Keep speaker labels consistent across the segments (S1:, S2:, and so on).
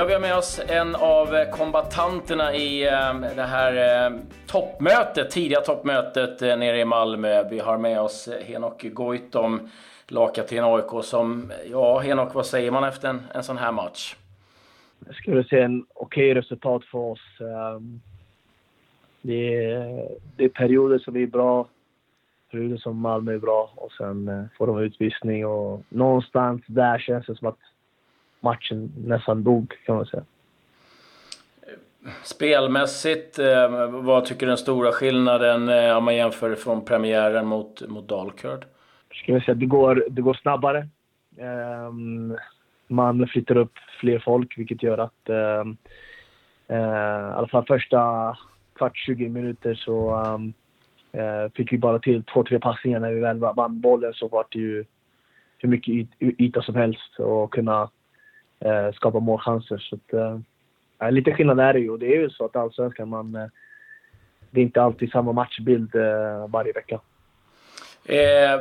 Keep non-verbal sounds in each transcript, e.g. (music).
S1: Ja, vi har med oss en av kombatanterna i eh, det här eh, toppmötet, tidiga toppmötet eh, nere i Malmö. Vi har med oss Henok Goitom, lagkapten AIK som, ja Henok, vad säger man efter en, en sån här match?
S2: Jag skulle säga en okej resultat för oss. Ehm, det är, det är perioder som är bra, perioder som Malmö är bra och sen får de utvisning och någonstans där känns det som att matchen nästan dog kan man säga.
S1: Spelmässigt, eh, vad tycker du den stora skillnaden eh, om man jämför från premiären mot, mot Dalkurd?
S2: Ska säga, det, går, det går snabbare. Um, man flyttar upp fler folk vilket gör att um, uh, i alla fall första kvart, 20 minuter så uh, fick vi bara till två, tre passningar när vi väl vann bollen så var det ju hur mycket yta som helst och kunna eh, skapa målchanser. Så att, eh, lite skillnad är det ju. Det är ju så att allsvenskan, man, eh, det är inte alltid samma matchbild eh, varje vecka.
S1: Eh,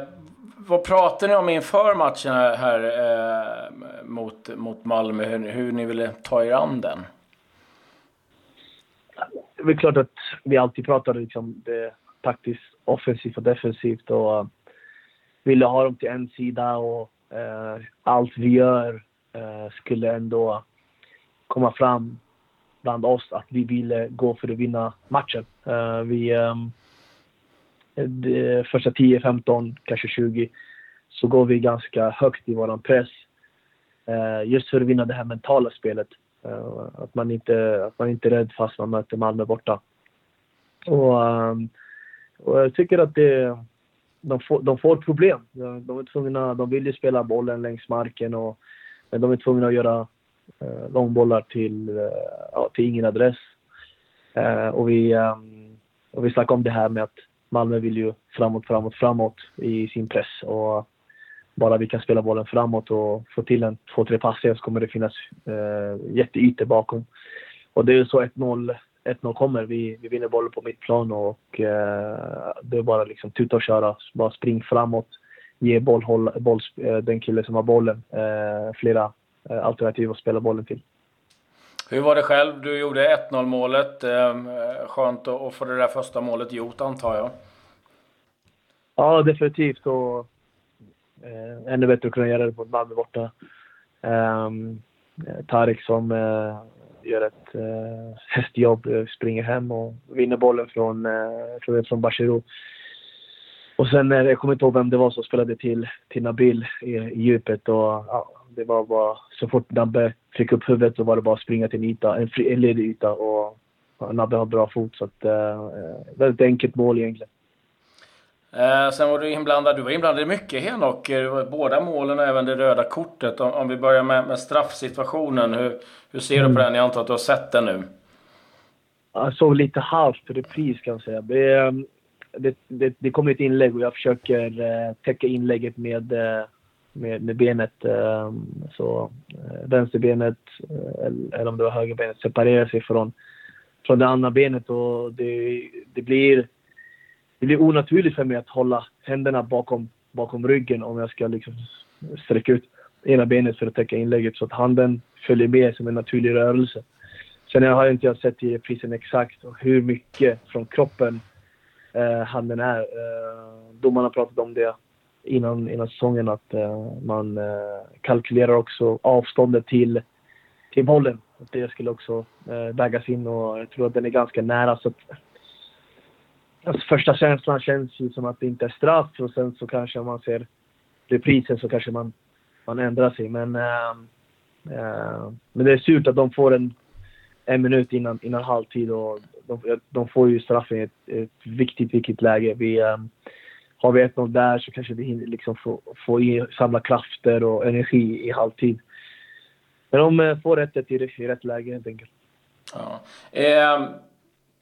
S1: vad pratar ni om inför matchen här, här eh, mot, mot Malmö? Hur, hur ni ville ta er an den?
S2: Det är klart att vi alltid pratar liksom det taktiskt offensivt och defensivt och uh, ville ha dem till en sida och uh, allt vi gör eh, Eh, skulle ändå komma fram bland oss att vi ville gå för att vinna matchen. Eh, vi, ehm, de första 10, 15, kanske 20 så går vi ganska högt i våran press. Eh, just för att vinna det här mentala spelet. Att, man inte, att man inte är rädd fast man möter Malmö borta. Och, ehm, och jag tycker att det, de, får, de får problem. De, är tvungna, de vill ju spela bollen längs marken och de är tvungna att göra eh, långbollar till, eh, ja, till ingen adress. Eh, och, vi, eh, och vi snackade om det här med att Malmö vill ju framåt, framåt, framåt i sin press. Och bara vi kan spela bollen framåt och få till en två, tre passningar så kommer det finnas eh, jätteytor bakom. Och det är så 1-0 1-0 kommer. Vi, vi vinner bollen på mittplan och eh, det är bara liksom tuta och köra. Bara spring framåt ge boll, håll, boll, eh, den kille som har bollen eh, flera eh, alternativ att spela bollen till.
S1: Hur var det själv? Du gjorde 1-0 målet. Skönt att få det där första målet gjort antar jag?
S2: Ja, definitivt. Och, eh, ännu bättre att kunna göra det mot Malmö borta. Eh, Tarik som eh, gör ett eh, (laughs) hästjobb, springer hem och vinner bollen från, eh, från Bachirou. Och sen, jag kommer inte ihåg vem det var som spelade till, till Nabil i, i djupet. Och, ja, det var bara, så fort Nabbe fick upp huvudet så var det bara att springa till en yta, en, fri, en ledig yta. Och ja, Nabbe har bra fot, så att, eh, väldigt enkelt mål egentligen.
S1: Eh, sen var du inblandad, du var inblandad i mycket Henok. Båda målen och även det röda kortet. Om, om vi börjar med, med straffsituationen. Hur, hur ser mm. du på den? Jag antar att du har sett den nu?
S2: Jag såg lite halvt repris kan jag säga. Det, det, det, det kommer ett inlägg och jag försöker eh, täcka inlägget med, eh, med, med benet. Ehm, så eh, vänsterbenet, eller om det var högerbenet, separerar sig från, från det andra benet och det, det, blir, det blir onaturligt för mig att hålla händerna bakom, bakom ryggen om jag ska liksom sträcka ut ena benet för att täcka inlägget så att handen följer med som en naturlig rörelse. Sen har jag inte sett i reprisen exakt hur mycket från kroppen eh, handen är. Eh, domarna pratade om det innan, innan säsongen att eh, man eh, kalkylerar också avståndet till, till bollen. Det skulle också eh, vägas in och jag tror att den är ganska nära. Så att, alltså, första känslan känns ju som att det inte är straff och sen så kanske om man ser reprisen så kanske man, man ändrar sig. Men, eh, eh, men det är surt att de får en, en minut innan, innan halvtid och de, de får ju straffen i ett, ett viktigt, viktigt läge. Vi, um, har vi 1-0 där så kanske vi hinner liksom få, få i, samla krafter och energi i halvtid. Men de uh, får rätt i, i rätt läge helt enkelt.
S1: Ja. Eh,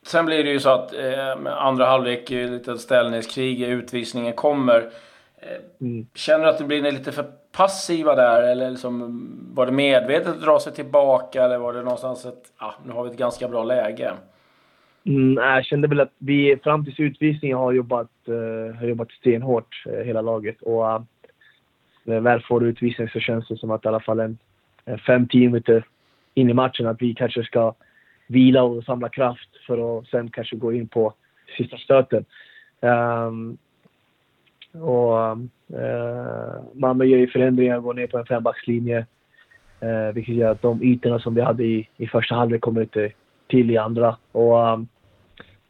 S1: sen blir det ju så att eh, andra halvlek, lite ställningskrig, utvisningen kommer. Eh, mm. Känner du att du blir lite för passiva där? Eller liksom, var det medvetet att dra sig tillbaka? Eller var det någonstans att ah, nu har vi ett ganska bra läge?
S2: Mm, jag kände väl att vi fram till utvisningen har jobbat, uh, har jobbat stenhårt, uh, hela laget. Och uh, när väl får utvisning så känns det som att i alla fall en, en 5-10 minuter in i matchen att vi kanske ska vila och samla kraft för att sen kanske gå in på sista stöten. Um, och eh, Malmö gör ju förändringar, och går ner på en fembackslinje. Eh, vilket gör att de ytorna som vi hade i, i första halvlek kommer inte till i andra. Och um,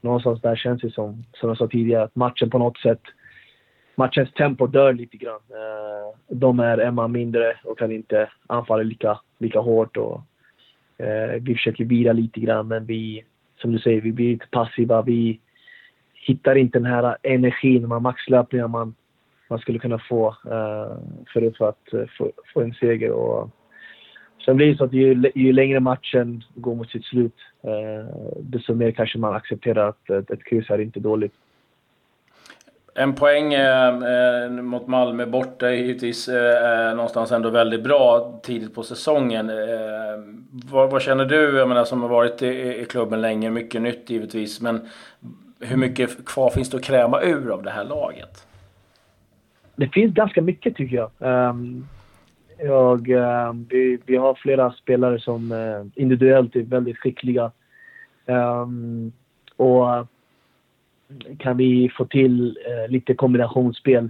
S2: någonstans där känns det som, som jag sa tidigare, att matchen på något sätt matchens tempo dör lite grann. Eh, de är en man mindre och kan inte anfalla lika, lika hårt. Och, eh, vi försöker vila lite grann, men vi, som du säger, vi blir lite passiva. Vi hittar inte den här energin, de här maxlöpningarna man, man skulle kunna få eh, uh, för, för att eh, få, få en seger. Och, Sen blir det så att ju, ju längre matchen går mot sitt slut, uh, desto mer kanske man accepterar att ett, ett kryss är inte dåligt.
S1: En poäng eh, mot Malmö borta är givetvis eh, någonstans ändå väldigt bra tidigt på säsongen. Eh, vad, vad, känner du, jag menar, som har varit i, i, klubben länge, mycket nytt givetvis, men hur mycket kvar finns det att kräma ur av det här laget?
S2: Det finns ganska mycket tycker jag. Um, jag, um, vi, vi har flera spelare som uh, individuellt är väldigt skickliga. Um, och kan vi få till uh, lite kombinationsspel,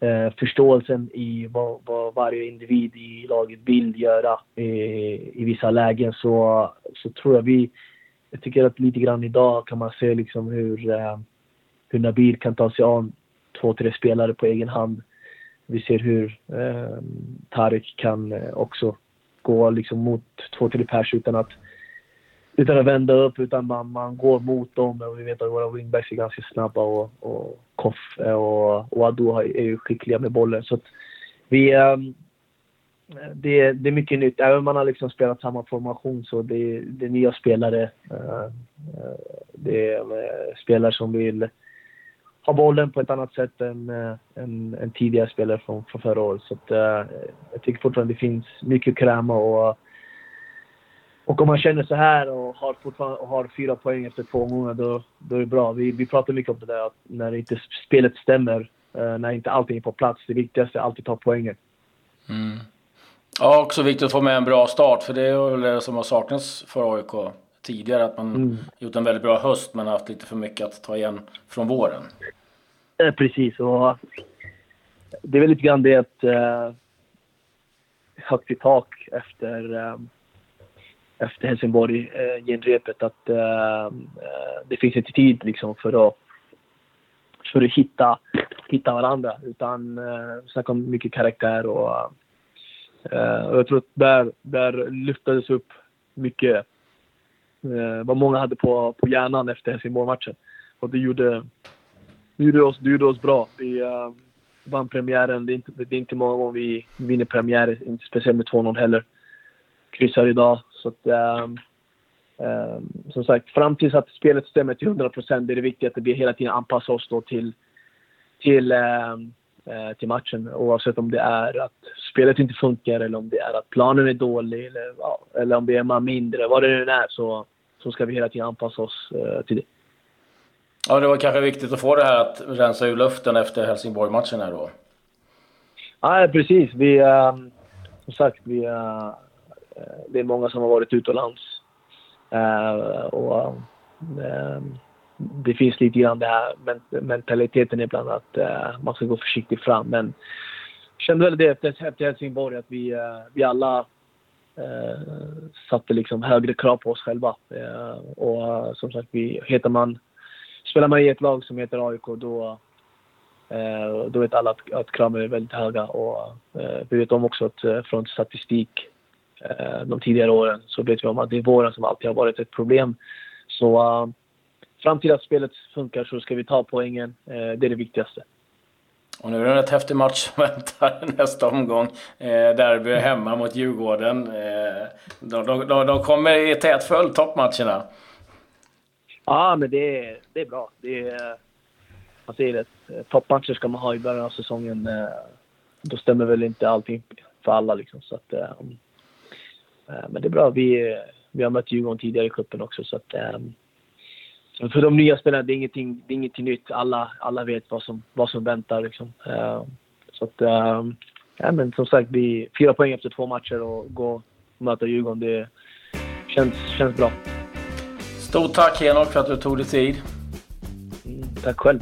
S2: eh, förståelsen i vad, vad, varje individ i laget vill göra i, i vissa lägen så, så tror jag vi... Jag tycker att lite grann idag kan man se liksom hur, eh, hur Nabil kan ta sig an två, tre spelare på egen hand vi ser hur eh, Tarek kan eh, också gå liksom mot två, tre pers utan att, utan att vända upp, utan man, man går mot dem. Och vi vet att våra wingbacks är ganska snabba och, och Koff eh, och, och Ado är ju skickliga med bollen. Så att vi, eh, det, det är mycket nytt. Även om man har liksom spelat samma formation så det, det är nya spelare. Eh, eh, det är eh, spelare som vill ha bollen på ett annat sätt än, än, än tidigare spelare från, från förra året. Så att, jag tycker fortfarande det finns mycket att kräma och, och om man känner så här och har, fortfarande, och har fyra poäng efter två omgångar då, då är det bra. Vi, vi pratar mycket om det där att när inte spelet stämmer, när inte allting är på plats, det viktigaste är alltid att ta poängen.
S1: Mm. Ja, också viktigt att få med en bra start, för det är väl det som har saknats för AIK tidigare. Att man mm. gjort en väldigt bra höst men haft lite för mycket att ta igen från våren.
S2: Eh, precis. Och det är väl lite grann det att eh, högt i tak efter, eh, efter Helsingborg eh, genrepet. Att eh, eh, det finns inte tid liksom för att, för att hitta, hitta varandra. Utan eh, snacka om mycket karaktär och, Eh, och jag tror att där, där lyftades upp mycket eh, vad många hade på, på hjärnan efter Helsingborg-matchen. Och det gjorde, det gjorde, oss, det gjorde oss bra. Vi uh, vann premiären. Det är, inte, det är inte många gånger vi vinner premiärer, inte speciellt med 2-0 heller. Kryssar idag. Så att, um, um, som sagt, fram tills att spelet stämmer till 100 procent är det viktigt att vi hela tiden anpassar oss då till, till, till matchen. Oavsett om det är att spelet inte funkar eller om det är att planen är dålig eller, ja, eller om det är man mindre. Vad det nu är så så ska vi hela tiden anpassa oss eh, till det.
S1: Ja, det var kanske viktigt att få det här att rensa ur luften efter Helsingborg-matchen här då.
S2: Ja, precis. Vi, äh, som sagt, vi, äh, det är många som har varit utomlands. Äh, och, äh, det finns lite grann den här mentaliteten ibland att uh, man ska gå försiktigt fram. Men jag kände väl det efter, efter Helsingborg att vi, uh, vi alla uh, satte liksom högre krav på oss själva. Och som sagt, vi, heter man, spelar man i ett lag som heter AIK då, då vet alla att, att kraven är väldigt höga. Och vi vet om också att från statistik de tidigare åren så vet vi om att det är våren som alltid har varit ett problem. Så fram till att spelet funkar så ska vi ta poängen. det är det viktigaste.
S1: Och nu är det en rätt häftig match som (laughs) väntar nästa omgång. Eh, derby hemma mot Djurgården. Eh, de, de, de, de kommer i tät följd, toppmatcherna.
S2: Ja, men det är, det är bra. Det är, man säger det, toppmatcher ska man ha i början av säsongen. Eh, då stämmer väl inte allting för alla liksom. Så att, eh, eh men det är bra. Vi, vi har mött Djurgården tidigare i cupen också. Så att, för de nya spelarna, det är ingenting, det är ingenting nytt. Alla, alla vet vad som, vad som väntar. Liksom. Uh, så att, uh, ja, men som sagt, vi fyra poäng efter två matcher och gå och möta Djurgården. Det, känns, känns bra.
S1: Stort tack Henok för att du tog dig tid.
S2: Mm, tack själv.